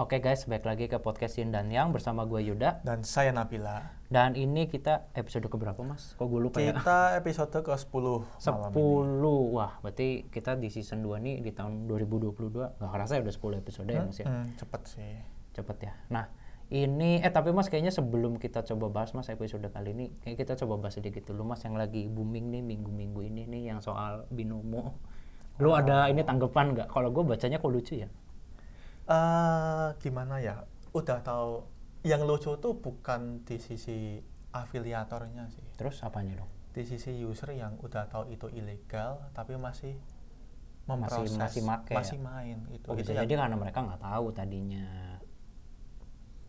Oke guys, balik lagi ke podcast Yin dan Yang bersama gue Yuda Dan saya Nabila. Dan ini kita episode keberapa mas? Kok gue lupa ya? Kita episode ke-10 malam 10 ini. Wah, berarti kita di season 2 nih di tahun 2022 Gak kerasa ya udah 10 episode ya mas ya? Hmm, cepet sih. Cepet ya Nah, ini, eh tapi mas kayaknya sebelum kita coba bahas mas episode kali ini Kayak kita coba bahas sedikit dulu mas yang lagi booming nih minggu-minggu ini nih Yang soal binomo Lu ada ini tanggapan nggak? Kalau gue bacanya kok lucu ya? Eh gimana ya? Udah tahu yang lucu tuh bukan di sisi afiliatornya sih. Terus apanya dong? Di sisi user yang udah tahu itu ilegal tapi masih Masih- memproses, masih make masih ya? main itu. Oh, itu bisa yang jadi karena mereka nggak tahu tadinya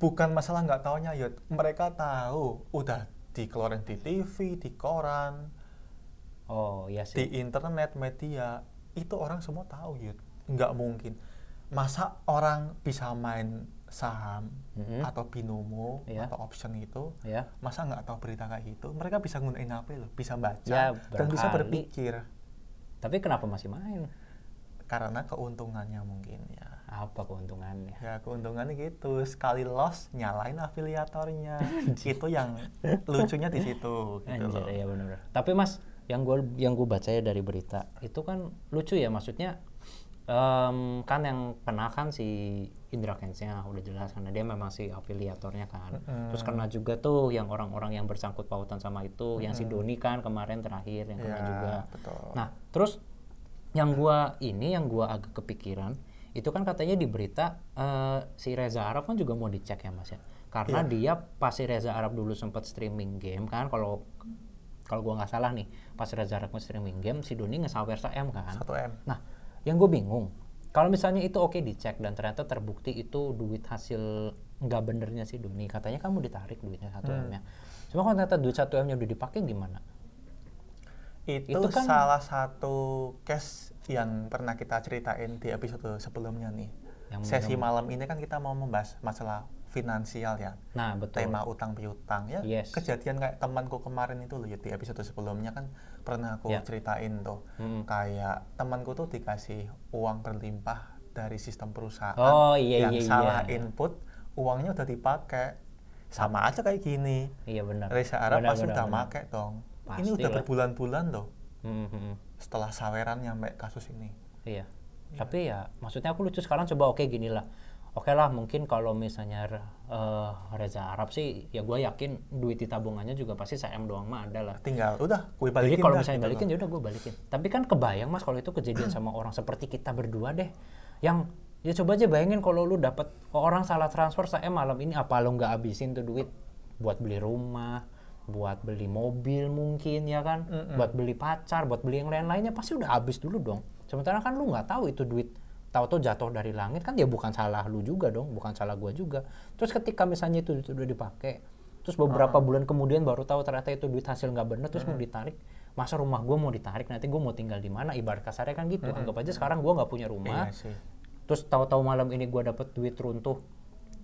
bukan masalah nggak taunya ya. Mereka tahu udah dikeluarin di TV, di koran, Oh iya sih di internet media itu orang semua tahu Yud nggak mungkin masa orang bisa main saham Mhm. atau binomo Iya. atau option itu Ya, masa nggak tahu berita kayak gitu mereka bisa gunain HP loh bisa baca Ya, dan bisa berpikir tapi kenapa masih main? karena keuntungannya mungkin ya Apa keuntungannya? ya keuntungannya gitu sekali loss nyalain afiliatornya itu yang lucunya di situ gitu Anjir, loh. benar. Tapi Mas, yang gue yang gue baca ya dari berita itu kan lucu ya maksudnya em, kan yang kena kan si Indra Kensnya udah jelas karena dia memang si afiliatornya kan. Terus kena juga tuh yang orang-orang yang bersangkut pautan sama itu, yang si Doni kan kemarin terakhir yang kena Ya, juga. betul. Nah, terus yang gua ini yang gua agak kepikiran itu kan katanya di berita eh, si Reza Arab kan juga mau dicek ya Mas ya. Karena dia pas si Reza Arab dulu sempat streaming game kan kalau kalau gua nggak salah nih pas Reza Arab streaming game si Doni nge-sawer M kan. 1M Nah, yang gue bingung kalau misalnya itu oke dicek dan ternyata terbukti itu duit hasil nggak benernya si Doni katanya kamu ditarik duitnya 1 M nya. Cuma kalau ternyata duit 1 M nya udah dipakai gimana? itu, Itu kan- salah satu case yang pernah kita ceritain di episode sebelumnya nih. Yang Sesi malam ini kan kita mau membahas masalah finansial ya, Nah, betul. tema utang piutang ya. Yes. Kejadian kayak temanku kemarin itu loh ya di episode sebelumnya kan pernah aku Ya. ceritain tuh. Mm. Kayak temanku tuh dikasih uang berlimpah dari sistem perusahaan Oh, iya, yang iya, salah iya. input, uangnya udah dipakai. Sama aja kayak gini. Iya benar. Reza Arab Benar, pasti benar, udah benar. make dong. Pasti ini udah berbulan-bulan loh Hmm, hmm, hmm. setelah saweran nyampe kasus ini. Iya. Tapi ya, maksudnya aku lucu sekarang coba oke gini lah. Oke lah, mungkin kalau misalnya eh, Reza Arab sih, ya gue yakin duit di tabungannya juga pasti saya doang mah ada lah. Tinggal udah gue Jadi balikin kalau dah, misalnya gitu balikin loh. ya udah gue balikin. Tapi kan kebayang mas kalau itu kejadian sama orang seperti kita berdua deh, yang ya coba aja bayangin kalau lu dapat orang salah transfer saya malam ini apa lu nggak habisin tuh duit buat beli rumah, buat beli mobil mungkin ya kan, buat beli pacar, buat beli yang lain-lainnya pasti udah habis dulu dong. Sementara kan lu nggak tahu itu duit tahu-tahu jatuh dari langit kan ya bukan salah lu juga dong, bukan salah gua juga. Terus ketika misalnya itu, itu udah dipakai, terus beberapa bulan kemudian baru tahu ternyata itu duit hasil nggak bener terus mau ditarik masa rumah gue mau ditarik? Nanti gue mau tinggal di mana? Ibarat kasarnya kan gitu anggap aja sekarang gue nggak punya rumah. Iya terus tahu-tahu malam ini gue dapet duit runtuh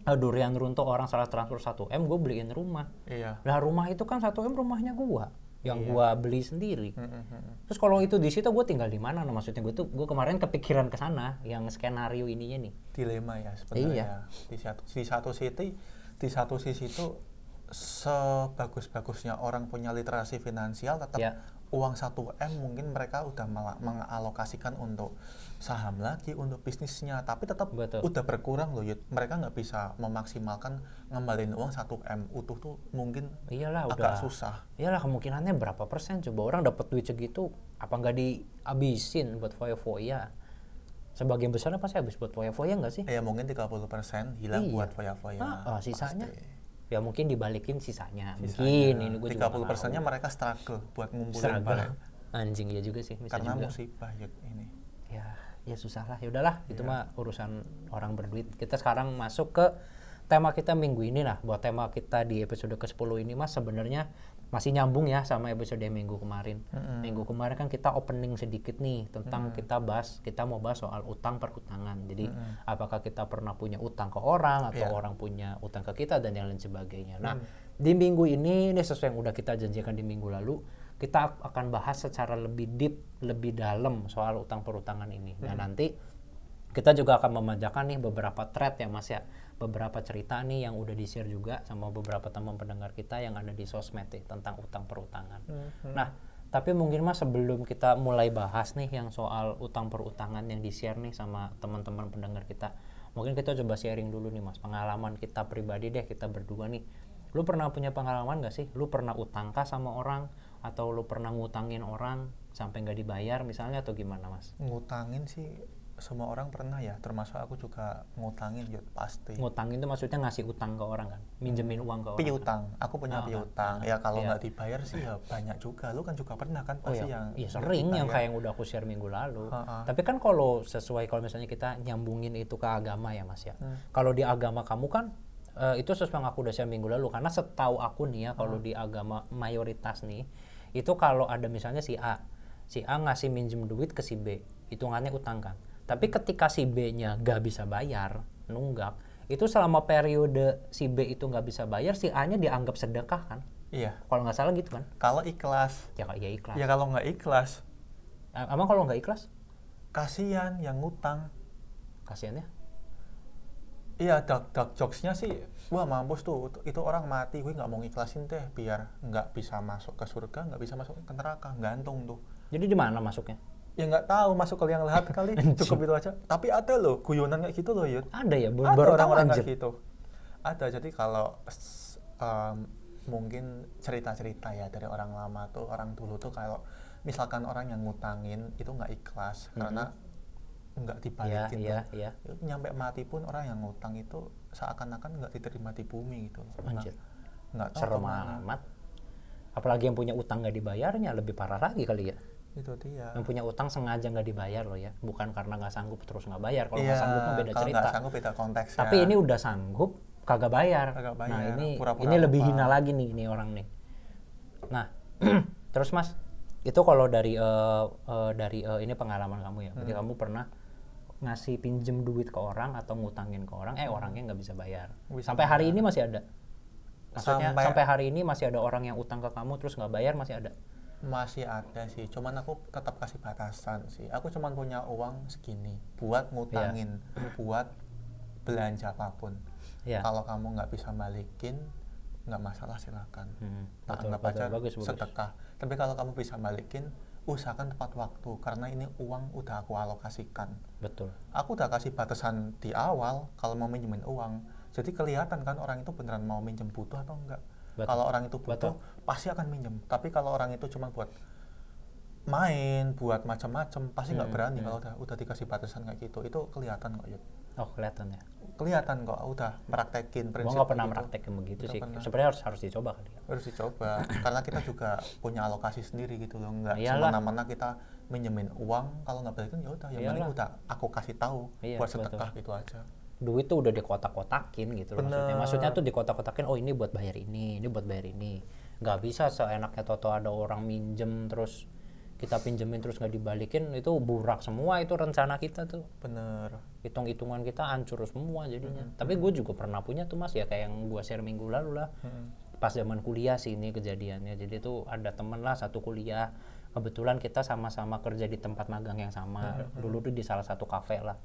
eh, durian runtuh orang salah transfer 1 m gue beliin rumah. Iya. lah rumah itu kan 1 m rumahnya gue yang gue beli sendiri Mm-mm. terus kalau itu di situ gue tinggal di mana nah maksudnya gue tuh gue kemarin kepikiran ke sana yang skenario ininya nih Dilema ya Iya. sebenarnya. Di satu di satu sisi di satu sisi itu sebagus-bagusnya orang punya literasi finansial tetap Ya. Uang 1M mungkin mereka udah mengalokasikan untuk saham lagi untuk bisnisnya tapi tetap Betul. udah berkurang loh Yud. mereka nggak bisa memaksimalkan ngembaliin uang 1M utuh tuh mungkin iyalah agak udah susah iyalah kemungkinannya berapa persen coba orang dapat duit segitu apa nggak dihabisin buat foya-foya sebagian besarnya pasti habis buat foya-foya nggak sih ya mungkin 30% hilang Iya. buat foya-foya Ah, ah, sisanya pasti. Ya mungkin dibalikin sisanya, Sisanya. mungkin ini gue juga 30 nggak persennya mereka struggle buat ngumpulin balik anjing ya juga sih bisa karena juga. musibah Yud, ini. Ya ya susah lah ya udahlah. Itu mah urusan orang berduit. Kita sekarang masuk ke tema kita minggu ini lah. Buat tema kita di episode ke-10 ini mas sebenarnya masih nyambung ya sama episode minggu kemarin. Minggu kemarin kan kita opening sedikit nih tentang kita bahas kita mau bahas soal utang perhutangan jadi apakah kita pernah punya utang ke orang atau Iya. orang punya utang ke kita dan yang lain sebagainya. Nah di minggu ini ini sesuai yang udah kita janjikan di minggu lalu kita akan bahas secara lebih deep, lebih dalam soal utang perutangan ini. Nah nanti kita juga akan memanjakan nih beberapa thread ya mas ya, beberapa cerita nih yang udah di-share juga sama beberapa teman pendengar kita yang ada di sosmed nih tentang utang perutangan. Nah tapi mungkin mas sebelum kita mulai bahas nih yang soal utang perutangan yang di-share nih sama teman-teman pendengar kita, mungkin kita coba sharing dulu nih mas pengalaman kita pribadi deh kita berdua nih. Lu pernah punya pengalaman gak sih? Lu pernah utangkah sama orang? atau lu pernah ngutangin orang sampai nggak dibayar misalnya atau gimana mas? ngutangin sih semua orang pernah ya termasuk aku juga ngutangin ya pasti Ngutangin itu maksudnya ngasih utang ke orang kan, minjemin uang ke orang. kan? piutang aku punya Ah, piutang ah, ya kalau iya. nggak dibayar sih ya banyak juga lu kan juga pernah kan Oh pasti ya, yang iya sering yang kayak yang udah aku share minggu lalu. Ah, ah. Tapi kan kalau sesuai kalau misalnya kita nyambungin itu ke agama ya mas ya. Hmm. Kalau di agama kamu kan eh, itu sesuai yang aku udah share minggu lalu karena setahu aku nih ya kalau di agama mayoritas nih itu kalau ada misalnya si A, si A ngasih minjem duit ke si B, hitungannya utang kan. Tapi ketika si B-nya gak bisa bayar, nunggak, itu selama periode si B itu nggak bisa bayar, si A-nya dianggap sedekah kan? iya Kalau nggak salah gitu kan? kalau ikhlas Ya ya ikhlas. ya kalau nggak ikhlas Emang kalau nggak ikhlas, kasihan yang ngutang kasihannya? Iya, dark, dark jokesnya sih, wah mampus tuh, itu- itu orang mati, gue nggak mau ngiklasin teh, biar nggak bisa masuk ke surga, nggak bisa masuk ke neraka, gantung tuh. Jadi di mana masuknya? Ya nggak tahu masuk ke liang lahat kali, cukup itu aja. Tapi ada loh, guyonan kayak gitu loh, Yud. Ada ya, baru, Ada orang-orang kayak gitu. Ada, jadi kalau em, mungkin cerita-cerita ya dari orang lama tuh, orang dulu tuh kalau misalkan orang yang ngutangin itu nggak ikhlas, karena nggak dibalikin iya, tuh. Ya, nyampe mati pun orang yang ngutang itu seakan-akan nggak diterima di bumi gitu Anjir. nggak tahu Serem amat. Apalagi yang punya utang nggak dibayarnya lebih parah lagi kali ya. Itu dia. Yang punya utang sengaja nggak dibayar loh ya, bukan karena nggak sanggup terus nggak bayar. Kalau Iya, nggak sanggup mah beda kalau cerita. nggak sanggup beda konteks ya. Tapi ini udah sanggup, kagak bayar. Kagak Nah bayar, ini pura-pura ini lebih lupa. hina lagi nih ini orang nih. Nah terus mas, itu kalau dari eh, eh, dari eh, ini pengalaman kamu ya, berarti Hmm. kamu pernah ngasih pinjem duit ke orang atau ngutangin ke orang, eh orangnya nggak bisa bayar. Bisa Sampai hari ini masih ada. Maksudnya Sampai- sampai, hari ini masih ada orang yang utang ke kamu terus nggak bayar masih ada. Masih ada sih, cuman aku tetap kasih batasan sih. Aku cuman punya uang segini buat ngutangin, buat belanja apa pun. Iya. Kalau kamu nggak bisa balikin, nggak masalah silakan. Hmm, Tak anggap aja Bagus, bagus. sedekah. Tapi kalau kamu bisa balikin, usahakan tepat waktu karena ini uang udah aku alokasikan. Betul. Aku udah kasih batasan di awal kalau mau minjemin uang. Jadi kelihatan kan orang itu beneran mau minjem butuh atau enggak. Betul. Kalau orang itu butuh pasti akan minjem. Tapi kalau orang itu cuma buat main, buat macam-macam, pasti nggak Hmm, berani hmm. kalau udah udah dikasih batasan kayak gitu. Itu kelihatan kok, Yud. Oh kelihatan ya. Kelihatan kok udah meraktekin Gua prinsip nggak pernah begitu. meraktekin begitu sih. pernah. Sebenarnya harus harus dicoba kali ya. harus dicoba karena kita juga punya alokasi sendiri gitu loh nggak semena-mena kita minjemin uang kalau nggak balikin ya udah yang penting udah aku kasih tahu Iya, buat betul. sedekah gitu aja duit tuh udah dikotak-kotakin gitu loh maksudnya. Maksudnya tuh dikotak-kotakin, oh ini buat bayar ini, ini buat bayar ini. Nggak bisa seenaknya toto ada orang minjem terus kita pinjemin terus nggak dibalikin itu burak semua itu rencana kita tuh. Bener hitung-hitungan kita hancur semua jadinya. Tapi gue juga pernah punya tuh mas ya kayak yang gue share minggu lalu lah. Pas zaman kuliah sih ini kejadiannya. Jadi tuh ada temen lah satu kuliah. Kebetulan kita sama-sama kerja di tempat magang yang sama. Dulu tuh di salah satu kafe lah.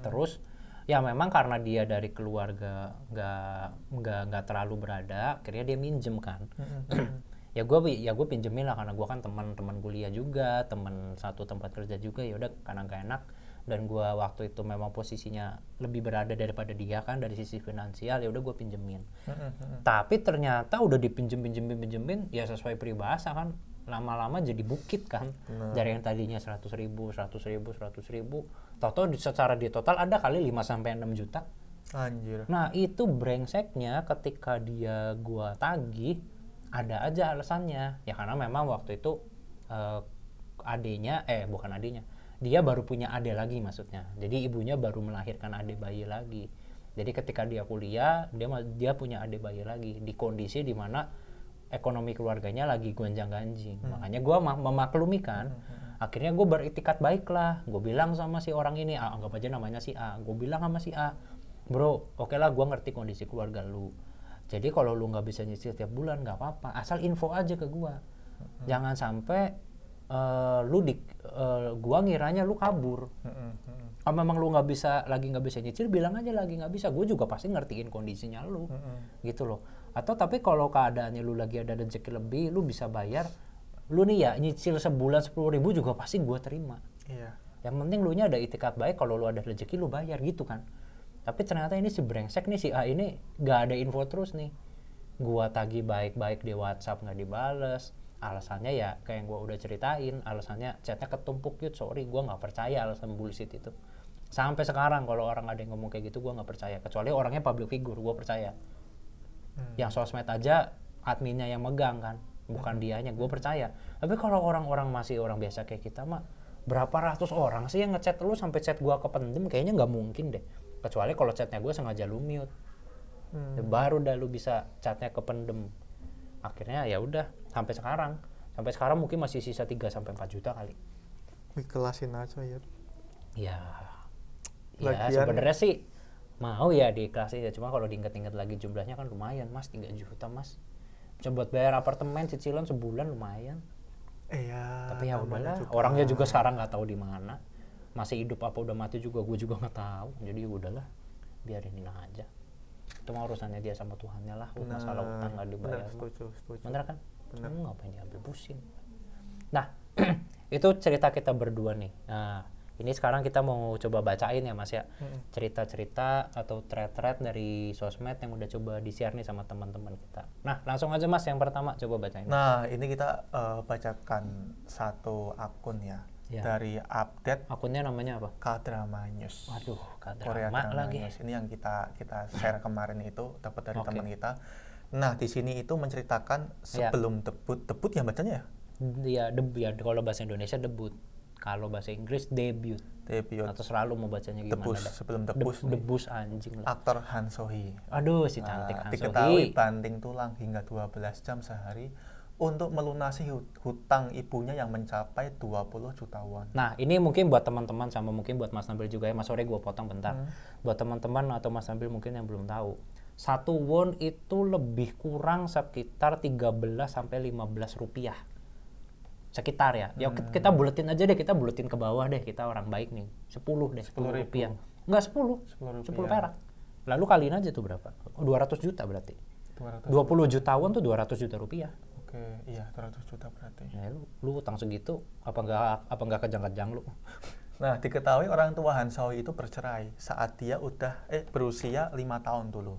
Terus ya memang karena dia dari keluarga nggak nggak nggak terlalu berada akhirnya dia minjem kan. Ya gue ya gue pinjemin lah karena gue kan teman-teman kuliah juga teman satu tempat kerja juga ya udah karena gak enak. Dan gue waktu itu memang posisinya lebih berada daripada dia kan dari sisi finansial ya udah gue pinjemin. Tapi ternyata udah dipinjem pinjemin pinjemin ya sesuai peribahasa kan lama-lama jadi bukit kan. Dari yang tadinya 100 ribu 100 ribu 100 ribu di- secara di total ada kali 5 sampai 6 juta. Anjir. Nah itu brengseknya ketika dia gua tagih ada aja alasannya. Ya karena memang waktu itu eh, adenya eh bukan adenya dia baru punya adik lagi maksudnya. Jadi ibunya baru melahirkan adik bayi lagi. Jadi ketika dia kuliah dia dia punya adik bayi lagi. Di kondisi di mana ekonomi keluarganya lagi gonjang ganjing. Makanya gue memaklumikan akhirnya gue beritikat baik lah gue bilang sama si orang ini ah, anggap aja namanya si A. Gue bilang sama si A bro oke lah gue ngerti kondisi keluarga lu. Jadi kalau lu nggak bisa nyicil tiap bulan nggak apa-apa. Asal info aja ke gue jangan sampai eh, lu di eh, gua ngiranya lu kabur. Mm-mm, mm-mm, kalau memang lu nggak bisa lagi nggak bisa nyicil bilang aja lagi nggak bisa. Gue juga pasti ngertiin kondisinya lu. Mm-mm. gitu loh atau tapi kalau keadaannya lu lagi ada rezeki lebih lu bisa bayar lu nih ya nyicil sebulan sepuluh ribu juga pasti gua terima. Iya. yang penting lu nya ada itikat baik kalau lu ada rezeki lu bayar gitu kan. Tapi ternyata ini si brengsek nih si A ini nggak ada info terus nih. Gua tagih baik-baik di WhatsApp nggak dibales. Alasannya ya kayak yang gua udah ceritain alasannya chatnya ketumpuk yut sorry gua nggak percaya alasan bullshit itu. Sampai sekarang kalau orang ada yang ngomong kayak gitu gua nggak percaya. Kecuali orangnya public figure gua percaya Hmm. yang sosmed aja adminnya yang megang kan? Bukan dianya gue percaya. Tapi kalau orang-orang masih orang biasa kayak kita mah berapa ratus orang sih yang ngechat lu sampai chat gua kependem? Kayaknya nggak mungkin deh. Kecuali kalau chatnya gue sengaja lu mute. Hmm. Ya baru dah lu bisa chatnya kependem. Akhirnya ya udah sampai sekarang. Sampai sekarang mungkin masih sisa 3 sampai 4 juta kali. Ikhlasin aja ya. ya ya sebenarnya sih mau ya diiklasin ya cuma kalau diinget-inget lagi jumlahnya kan lumayan mas. 3 juta mas. Bisa buat bayar apartemen cicilan sebulan lumayan. Iya. tapi ya udahlah juga- orangnya juga sekarang nggak tahu di mana. Masih hidup apa udah mati juga gue juga nggak tahu. Jadi ya udahlah biarin aja. Itu mah urusannya dia sama Tuhannya lah masalah Benar, utang nggak dibayar benar, mah. setuju, setuju. bener kan? Bener. Kamu ngapain diambil pusing? Nah itu cerita kita berdua nih. Nah ini sekarang kita mau coba bacain ya mas ya Mm-mm. cerita-cerita atau thread-thread dari sosmed yang udah coba di-share nih sama teman-teman kita nah langsung aja mas yang pertama coba bacain Nah, ini kita eh, bacakan satu akun ya, Ya. dari update akunnya namanya apa K-drama news. waduh Korea kadrama Drama lagi News. Ini yang kita kita share kemarin itu dapat dari Oke. teman kita. Nah, di sini itu menceritakan Ya. sebelum debut, debut ya bacanya ya? dia debut ya kalau bahasa Indonesia debut kalau bahasa Inggris debut Debut atau selalu mau bacanya gimana debus sebelum Deb- debus nih. debus anjing lah Aktor Han Sohee. aduh si Nah, cantik Han diketahui Sohee. banting tulang hingga 12 jam sehari untuk melunasi hu- hutang ibunya yang mencapai 20 juta won. Nah, ini mungkin buat teman-teman sama mungkin buat Mas Nabil juga ya. Mas sore gue potong bentar. Hmm. Buat teman-teman atau Mas Nabil mungkin yang belum tahu. Satu won itu lebih kurang sekitar 13 sampai 15 rupiah. Sekitar ya. Ya Hmm. kita buletin aja deh, kita buletin ke bawah deh. Kita orang baik nih. 10 deh, 10 10.000. rupiah. Enggak 10. 10 10 rupiah. perak. Lalu kaliin aja tuh berapa? Oh, 200 juta berarti. 200 20 juta won tuh 200 juta rupiah. Oke, iya 200 juta berarti. Ya, lu, lu utang segitu apa enggak apa enggak kejang-kejang lu? Nah, diketahui orang tua Han Sohee itu bercerai saat dia udah eh berusia lima tahun dulu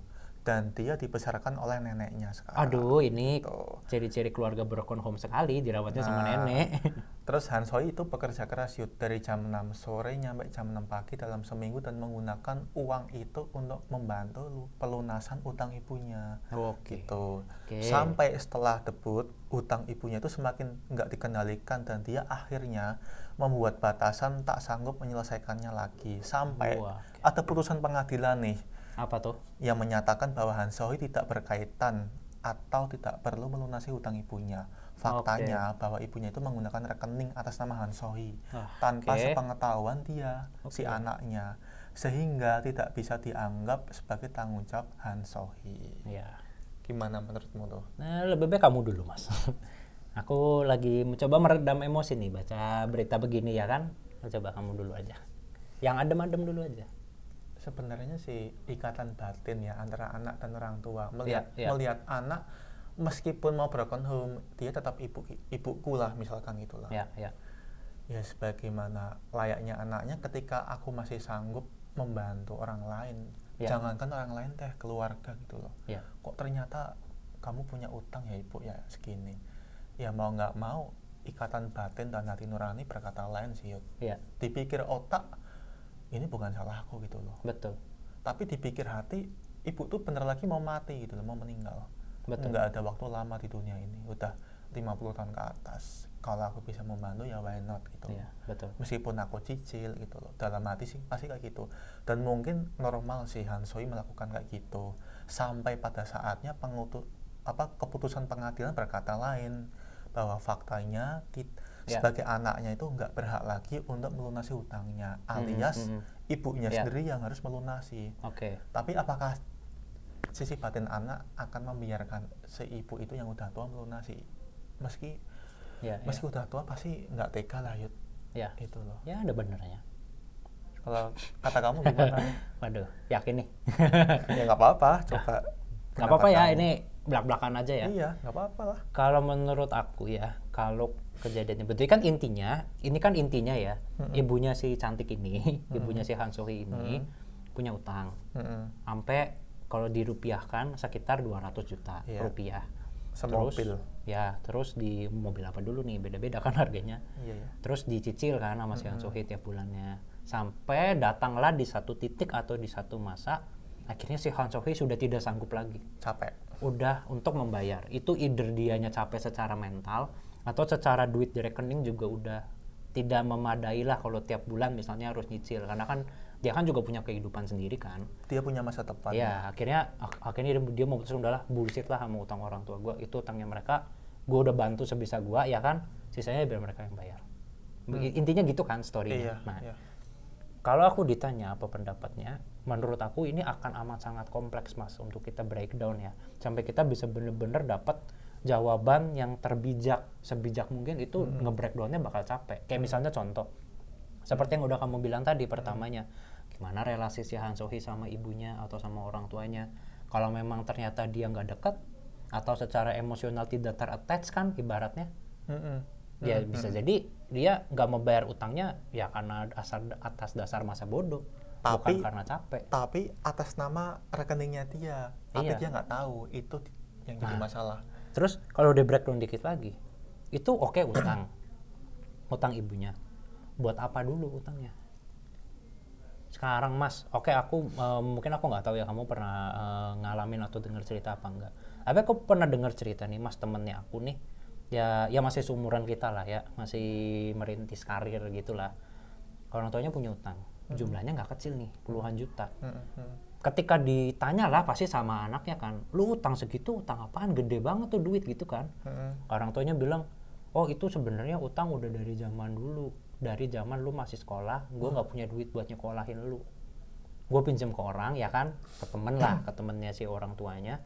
dan dia dibesarkan oleh neneknya sekarang. Aduh, ini Tuh. ciri-ciri keluarga broken home sekali, dirawatnya sama Nah. nenek. Terus Han Sohee itu bekerja keras yud dari jam 6 sore nyampe jam 6 pagi dalam seminggu dan menggunakan uang itu untuk membantu lu- pelunasan utang ibunya. Oke. Gitu. Oke. Sampai setelah debut, utang ibunya itu semakin nggak dikendalikan dan dia akhirnya membuat batasan tak sanggup menyelesaikannya lagi. Sampai Wah, ada putusan pengadilan nih Apa tuh? yang menyatakan bahwa Han Sohee tidak berkaitan atau tidak perlu melunasi hutang ibunya. Faktanya bahwa ibunya itu menggunakan rekening atas nama Han Sohee Ah, tanpa oke. sepengetahuan dia si Oke. anaknya sehingga tidak bisa dianggap sebagai tanggung jawab Han Sohee. Ya. Gimana menurutmu tuh? Nah, lebih baik kamu dulu, Mas. Aku lagi mencoba meredam emosi nih baca berita begini ya kan. Coba kamu dulu aja. Yang adem-adem dulu aja. Sebenarnya sih ikatan batin ya antara anak dan orang tua melihat Iya, iya. melihat anak meskipun mau broken home dia tetap ibu ibuku lah misalkan gitulah. Ya, ya. ya sebagaimana layaknya anaknya ketika aku masih sanggup membantu orang lain Ya. jangankan orang lain teh keluarga gitu loh Ya. kok ternyata kamu punya utang ya ibu ya segini ya mau nggak mau ikatan batin dan hati nurani berkata lain sih Yud. Ya, dipikir otak ini bukan salahku gitu loh. Betul. tapi dipikir hati ibu tuh bener lagi mau mati gitu loh mau meninggal. Betul. nggak ada waktu lama di dunia ini. Udah 50 tahun ke atas. Kalau aku bisa membantu ya why not gitu Iya, betul. meskipun aku cicil gitu loh. Dalam hati sih pasti kayak gitu. Dan mungkin normal sih Hansoi melakukan kayak gitu. Sampai pada saatnya pengutu apa keputusan pengadilan berkata lain. Bahwa faktanya tit- Ya. sebagai anaknya itu nggak berhak lagi untuk melunasi hutangnya alias mm, mm. ibunya Ya. sendiri yang harus melunasi Oke. tapi apakah sisi batin anak akan membiarkan si ibu itu yang udah tua melunasi meski Ya, meski udah tua pasti nggak tega lah yud ya. ya. itu loh Ya ada benernya. kalau kata kamu gimana Waduh, yakin nih. ya nggak apa-apa coba Gak apa-apa ya, kamu. ini belak-belakan aja ya. iya nggak apa-apa lah Kalau menurut aku ya, kalau kejadiannya betul kan intinya, ini kan intinya ya, ibunya si cantik ini, ibunya si Han Sohee ini punya utang, Mm-mm. sampai kalau dirupiahkan sekitar 200 juta Iya. rupiah. Semobil. ya, terus di mobil apa dulu nih, beda-beda kan harganya. iya ya Terus dicicil kan sama si Han Sohee tiap bulannya. Sampai datanglah di satu titik atau di satu masa, akhirnya si Han Sohee sudah tidak sanggup lagi capek udah untuk membayar. Itu either dianya capek secara mental atau secara duit di rekening juga udah tidak memadai lah kalau tiap bulan misalnya harus nyicil. Karena kan dia kan juga punya kehidupan sendiri kan. Dia punya masa depan. Ya akhirnya ak- akhirnya dia, dia memutuskan udahlah bullshit lah sama utang orang tua gue itu utangnya mereka. Gue udah bantu sebisa gue ya kan? Sisanya biar mereka yang bayar. I- intinya gitu kan storynya. Iya nah iya. kalau aku ditanya apa pendapatnya, menurut aku ini akan amat sangat kompleks mas untuk kita breakdown ya, sampai kita bisa bener-bener dapat jawaban yang terbijak, sebijak mungkin itu nge-breakdownnya bakal capek. Kayak misalnya contoh, seperti yang udah kamu bilang tadi pertamanya, gimana relasi si Han Sohee sama ibunya atau sama orang tuanya. Kalau memang ternyata dia nggak dekat atau secara emosional tidak terattach kan ibaratnya, Mm-mm. ya bisa jadi dia nggak mau bayar utangnya ya karena dasar atas dasar masa bodoh Tapi- bukan karena capek. tapi atas nama rekeningnya dia. Tapi Iya. dia nggak tahu itu yang jadi Nah. masalah. Terus kalau udah breakdown dikit lagi itu oke utang. Utang ibunya. Buat apa dulu utangnya? Sekarang mas oke aku eh, mungkin aku nggak tahu ya kamu pernah eh, ngalamin atau dengar cerita apa enggak. Tapi aku pernah dengar cerita nih mas temennya aku nih. Ya ya masih seumuran kita lah ya masih merintis karir gitulah. Orang tuanya punya utang jumlahnya nggak kecil nih puluhan juta. Ketika ditanya lah pasti sama anaknya kan lu utang segitu utang apaan? Gede banget tuh duit gitu kan. Orang tuanya bilang oh itu sebenarnya utang udah dari zaman dulu. Dari zaman lu masih sekolah gue nggak punya duit buat nyekolahin lu. Gue pinjam ke orang ya kan? Ke temen lah ke temennya si orang tuanya.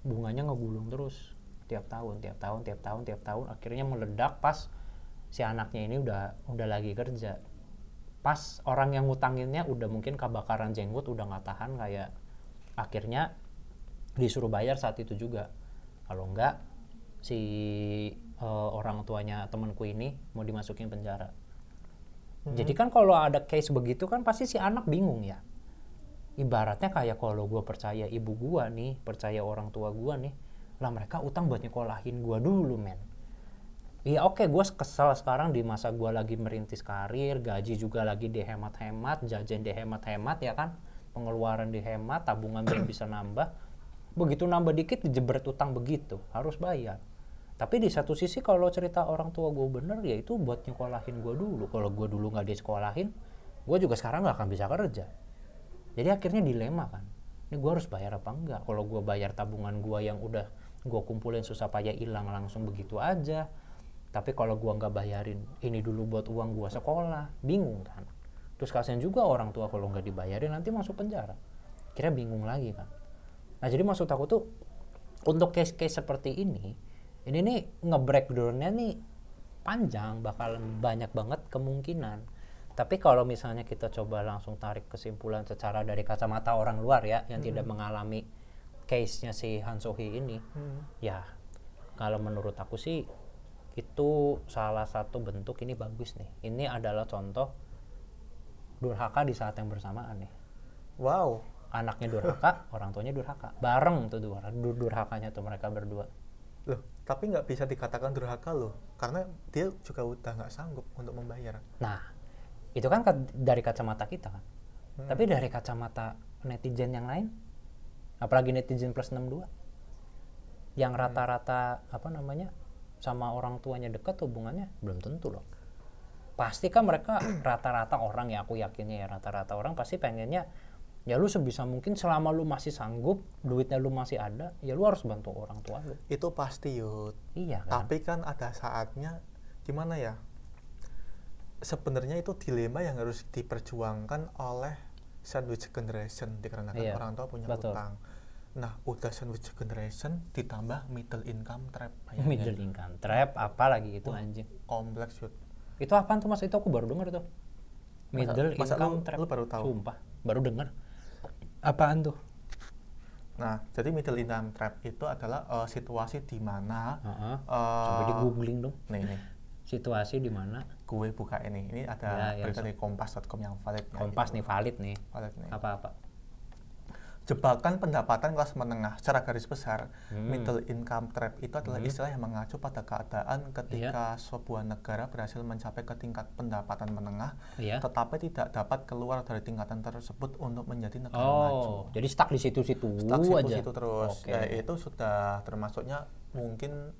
Bunganya ngegulung terus tiap tahun tiap tahun tiap tahun tiap tahun. Akhirnya meledak pas si anaknya ini udah udah lagi kerja pas orang yang ngutanginnya udah mungkin kebakaran jenggot udah nggak tahan kayak akhirnya disuruh bayar saat itu juga. Kalau enggak si eh, orang tuanya temanku ini mau dimasukin penjara. Jadi kan kalau ada case begitu kan pasti si anak bingung ya. Ibaratnya kayak kalau gue percaya ibu gue nih percaya orang tua gue nih lah mereka utang buat nyekolahin gue dulu men Iya oke gue kesel sekarang di masa gue lagi merintis karir, gaji juga lagi dihemat-hemat, jajan dihemat-hemat ya kan, pengeluaran dihemat, tabungan belum bisa nambah. Begitu nambah dikit dijebret utang begitu, harus bayar. Tapi di satu sisi kalau cerita orang tua gue bener ya itu buat nyekolahin gue dulu. Kalau gue dulu nggak disekolahin, gue juga sekarang nggak akan bisa kerja. Jadi akhirnya dilema kan. Ini gue harus bayar apa enggak? Kalau gue bayar tabungan gue yang udah gue kumpulin susah payah hilang langsung begitu aja. Tapi kalau gue nggak bayarin ini dulu buat uang gue sekolah, bingung kan. Terus kasihan juga orang tua kalau nggak dibayarin nanti masuk penjara. Kira bingung lagi kan. Nah jadi maksud aku tuh untuk case-case seperti ini, ini nih nge-breakdownnya nih panjang, bakalan banyak banget kemungkinan. Tapi kalau misalnya kita coba langsung tarik kesimpulan secara dari kacamata orang luar ya, yang tidak mengalami case-nya si Han Sohee ini, ya kalau menurut aku sih itu salah satu bentuk ini bagus nih. Ini adalah contoh durhaka di saat yang bersamaan nih. wow Anaknya durhaka, orang tuanya durhaka. Bareng tuh dur dur- durhakanya tuh mereka berdua. loh tapi nggak bisa dikatakan durhaka loh karena dia juga udah nggak sanggup untuk membayar Nah, itu kan ka- dari kacamata kita kan. Tapi dari kacamata netizen yang lain, apalagi netizen plus 62, yang rata-rata apa namanya sama orang tuanya dekat hubungannya belum tentu loh pasti kan mereka rata-rata orang ya aku yakinnya ya rata-rata orang pasti pengennya ya lu sebisa mungkin selama lu masih sanggup duitnya lu masih ada ya lu harus bantu orang tua lu Itu pasti Yud. iya kan Tapi kan ada saatnya gimana ya? Sebenarnya itu dilema yang harus diperjuangkan oleh sandwich generation dikarenakan Iya, orang tua punya betul. utang. Nah, udah sandwich generation ditambah middle income trap. bayangin. middle income trap apa lagi itu anjing kompleks Yud. itu apaan tuh mas itu aku baru dengar tuh middle masa income lu- trap lu baru tahu? sumpah baru dengar apaan tuh Nah, jadi middle income trap itu adalah eh, situasi di mana Heeh. eh, coba di googling dong nih nih situasi di mana gue buka ini. Ini ada Ya, ya, berita so- dari kompas.com yang valid. ya, kompas gitu. nih valid nih Valid nih. apa-apa Jebakan pendapatan kelas menengah secara garis besar, Hmm. middle income trap itu adalah istilah yang mengacu pada keadaan ketika Iya. sebuah negara berhasil mencapai ke tingkat pendapatan menengah, iya tetapi tidak dapat keluar dari tingkatan tersebut untuk menjadi negara maju. oh jadi stuck di situ-situ Stuck aja situ-situ terus. Oke. Ya, itu sudah termasuknya mungkin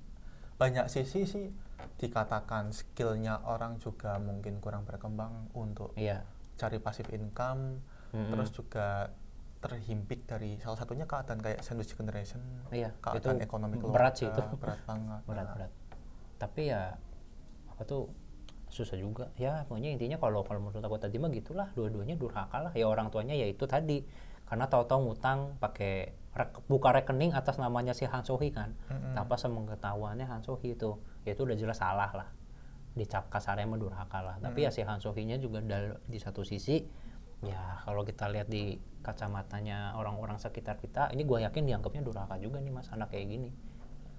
banyak sisi sih dikatakan skillnya orang juga mungkin kurang berkembang untuk iya cari passive income, Mm-mm. terus juga terhimpit dari salah satunya keadaan kayak sandwich generation, Iya, keadaan itu ekonomi berat sih keluarga, itu. berat banget. berat Nah, berat. Tapi ya apa tuh susah juga. Ya pokoknya intinya kalau kalau menurut aku tadi mah gitulah dua-duanya durhaka lah. Ya orang tuanya ya itu tadi. Karena tahu-tahu ngutang pakai rek- buka rekening atas namanya si Han Sohee kan. Mm-mm. tanpa sepengetahuannya Han Sohee itu. Ya itu udah jelas salah lah. Dicap kasarnya mah durhaka lah. Tapi ya si Han Sohee-nya juga di satu sisi ya kalau kita lihat di kacamatanya orang-orang sekitar kita ini gue yakin dianggapnya durhaka juga nih mas anak kayak gini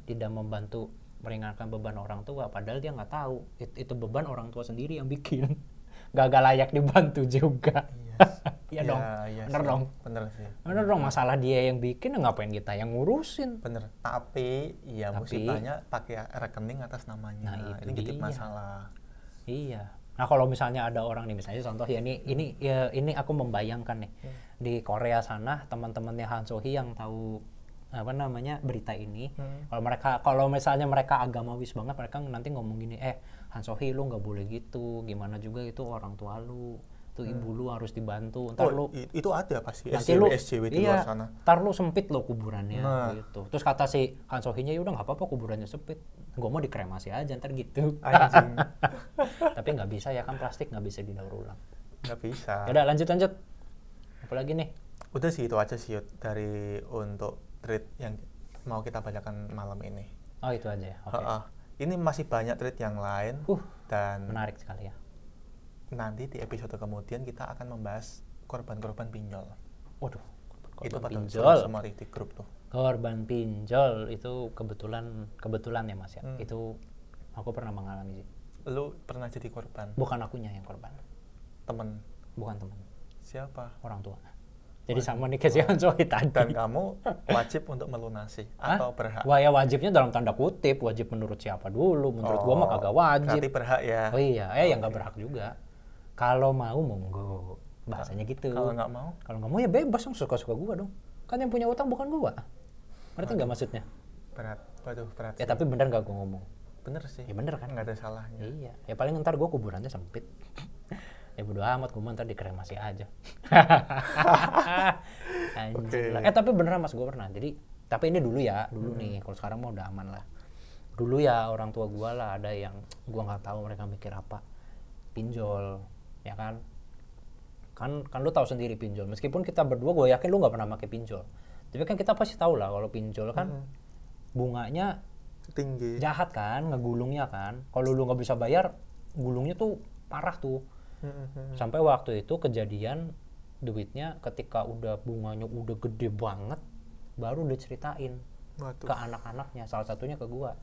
tidak membantu meringankan beban orang tua padahal dia nggak tahu it- itu beban orang tua sendiri yang bikin gagal layak dibantu juga Iya, Iya dong. iya Bener sih. dong. Bener sih. bener dong masalah dia yang bikin ya ngapain kita yang ngurusin Bener. Tapi ya Tapi- musibahnya pakai rekening atas namanya. Nah, itu ini dia. masalah. Iya. Nah kalau misalnya ada orang nih misalnya contoh ya ini ini ya ini aku membayangkan nih Hmm. di Korea sana teman-temannya Han Sohee yang tahu apa namanya berita ini Hmm. kalau mereka kalau misalnya mereka agamawis banget mereka nanti ngomong gini eh Han Sohee lu nggak boleh gitu gimana juga itu orang tua lu tuh ibu lu harus dibantu. Ntar Oh, lu itu ada pasti nanti SJW lu SJW di iya, luar sana. ntar lu sempit lo kuburannya Nah. gitu. Terus kata si Han Sohee-nya ya udah nggak apa-apa kuburannya sempit. Gue mau dikremasi aja ntar gitu. Tapi nggak bisa ya kan plastik nggak bisa didaur ulang. Nggak bisa. ya udah lanjut lanjut. Apalagi nih? Udah sih itu aja sih dari untuk treat yang mau kita bacakan malam ini. oh itu aja ya? Oke. Ha-ha. Ini masih banyak treat yang lain uh dan menarik sekali ya nanti di episode kemudian kita akan membahas korban-korban pinjol. waduh itu korban pada pinjol semua di grup tuh. korban pinjol itu kebetulan kebetulan ya mas ya Hmm. itu aku pernah mengalami sih Lu pernah jadi korban? bukan akunya yang korban Temen bukan teman siapa? orang tua jadi sama nih Han Sohee tadi Dan kamu wajib untuk melunasi Hah? atau berhak? Wah ya wajibnya dalam tanda kutip, wajib menurut siapa dulu? Menurut gua mah kagak wajib. Oh, Berarti berhak ya. Oh iya, eh yang nggak berhak juga. Kalau mau monggo, bahasanya gitu. Kalau nggak mau, Kalau nggak mau ya bebas dong, suka-suka gua dong. Kan yang punya utang bukan gua. Ngerti nggak maksudnya? berat. Waduh, berat. Ya sih. tapi bener nggak gua ngomong? bener sih. Ya bener kan? Nggak ada salahnya. Iya. Ya paling ntar gua kuburannya sempit. ya bodo amat, gua ntar dikremasi aja. Anjing Oke. lah. Eh tapi beneran mas gua pernah. Jadi tapi ini dulu ya, dulu nih. Kalau sekarang mah udah aman lah. Dulu ya orang tua gua lah ada yang gua nggak tahu mereka mikir apa. Pinjol, ya kan? Kan kan lu tahu sendiri pinjol. Meskipun kita berdua gua yakin lu nggak pernah pakai pinjol. Tapi kan kita pasti tahu lah kalau pinjol kan Mm-mm. bunganya Tinggi. jahat kan, ngegulungnya kan. Kalau lu nggak bisa bayar, gulungnya tuh parah tuh. Mm-mm. Sampai waktu itu kejadian duitnya ketika udah bunganya udah gede banget, baru diceritain Waduh. ke anak-anaknya. Salah satunya ke gua.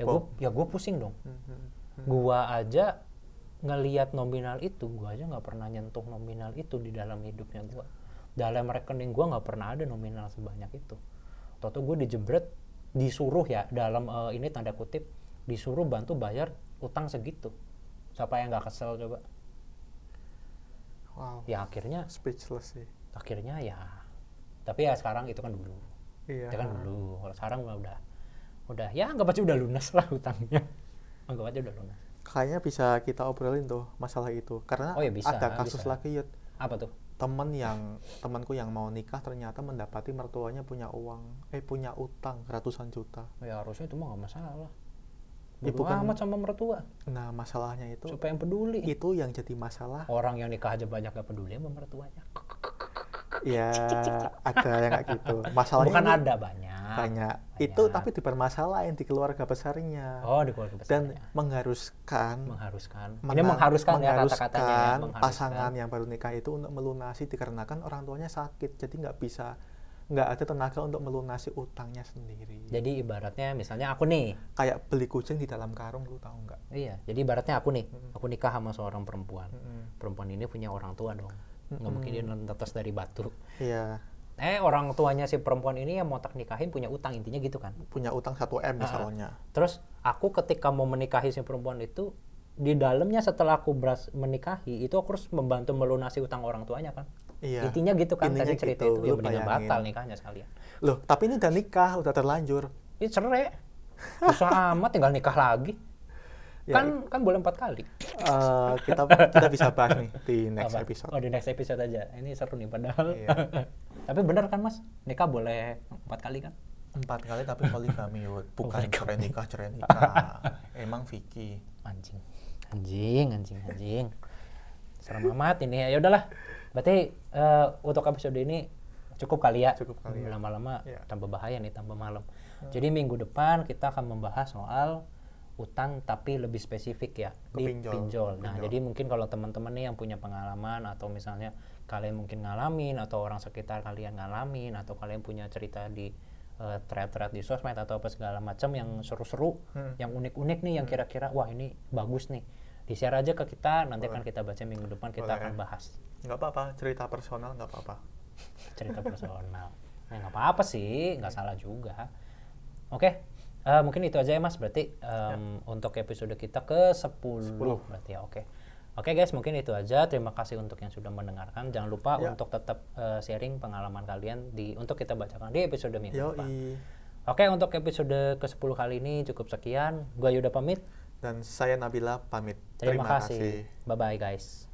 Ya Wow. gua ya gua pusing dong. Mm-mm. Gua aja ngelihat nominal itu, gua aja nggak pernah nyentuh nominal itu di dalam hidupnya gua. Dalam rekening gua nggak pernah ada nominal sebanyak itu. Toto gue dijebret, disuruh ya dalam eh, ini tanda kutip disuruh bantu bayar utang segitu. Siapa yang nggak kesel coba? Wow. Ya akhirnya, Speechless sih. akhirnya ya. Tapi ya sekarang itu kan dulu. Iya. Itu kan dulu. Kalau sekarang udah udah ya anggap aja udah lunas lah hutangnya anggap aja udah lunas Kayaknya bisa kita obrolin tuh masalah itu. Karena Oh ya bisa, ada kasus bisa. lagi Yud. apa tuh Temen yang temanku yang mau nikah ternyata mendapati mertuanya punya uang, eh punya utang ratusan juta. ya harusnya itu mah nggak masalah Ya, Bodo bukan- amat sama mertua Nah masalahnya itu siapa yang peduli itu yang jadi masalah. orang yang nikah aja banyak gak peduli sama mertuanya Ya ada yang kayak gitu. Masalahnya bukan ini ada banyak banyak. Itu tapi dipermasalahin di keluarga besarnya. Oh di keluarga dan besarnya. mengharuskan mengharuskan. Ini mena- mengharuskan ya mengharuskan kata-katanya ya, mengharuskan. pasangan yang baru nikah itu untuk melunasi dikarenakan orang tuanya sakit. Jadi nggak bisa nggak ada tenaga untuk melunasi utangnya sendiri. Jadi ibaratnya misalnya aku nih. Kayak beli kucing di dalam karung lu tahu nggak? Iya jadi ibaratnya aku nih. Aku nikah sama seorang perempuan. Mm-mm. perempuan ini punya orang tua dong. Nggak mungkin dia netes dari batu. Iya eh orang tuanya si perempuan ini yang mau tak nikahin punya utang intinya gitu kan? Punya utang 1 m misalnya. terus aku ketika mau menikahi si perempuan itu di dalamnya setelah aku beras menikahi itu aku harus membantu melunasi utang orang tuanya kan? Iya. Intinya gitu kan Intinya tadi cerita gitu, itu. Ya batal nikahnya sekalian. Loh tapi ini udah nikah udah terlanjur. Ini cerai. Susah amat tinggal nikah lagi. Ya, kan kan boleh empat kali. Eh, kita kita bisa bahas nih di next Apa? episode. Oh di next episode aja. Ini seru nih padahal. Iya. tapi bener kan mas? Nikah boleh empat kali kan? Empat kali tapi poligami bukan cerai nikah cerai nikah. Emang Vicky. Anjing. Anjing anjing anjing. Serem amat ini. Ya udahlah. Berarti eh, untuk episode ini cukup kali ya? Cukup kali ya. lama-lama Iya. tambah bahaya nih tambah malam. Jadi minggu depan kita akan membahas soal utang tapi lebih spesifik ya Ke di pinjol. pinjol. Nah, Pinjol. jadi mungkin kalau teman-teman nih yang punya pengalaman atau misalnya kalian mungkin ngalamin atau orang sekitar kalian ngalamin atau kalian punya cerita di eh, thread-thread di sosmed atau apa segala macam yang seru-seru, Hmm. yang unik-unik nih yang kira-kira wah ini bagus nih. Di-share aja ke kita, nanti akan kita baca minggu depan kita Boleh. akan bahas nggak apa-apa cerita personal nggak apa-apa cerita personal. Nggak apa-apa sih, nggak salah juga. Oke, eh, mungkin itu aja ya Mas. Berarti em, untuk episode kita ke 10, berarti ya. Oke. Oke guys, mungkin itu aja. Terima kasih untuk yang sudah mendengarkan. Jangan lupa Ya. untuk tetap eh, sharing pengalaman kalian di untuk kita bacakan di episode minggu depan. Oke, untuk episode ke-10 kali ini cukup sekian. Gua Yuda pamit. dan saya Nabila pamit Terima, kasih. Bye bye guys.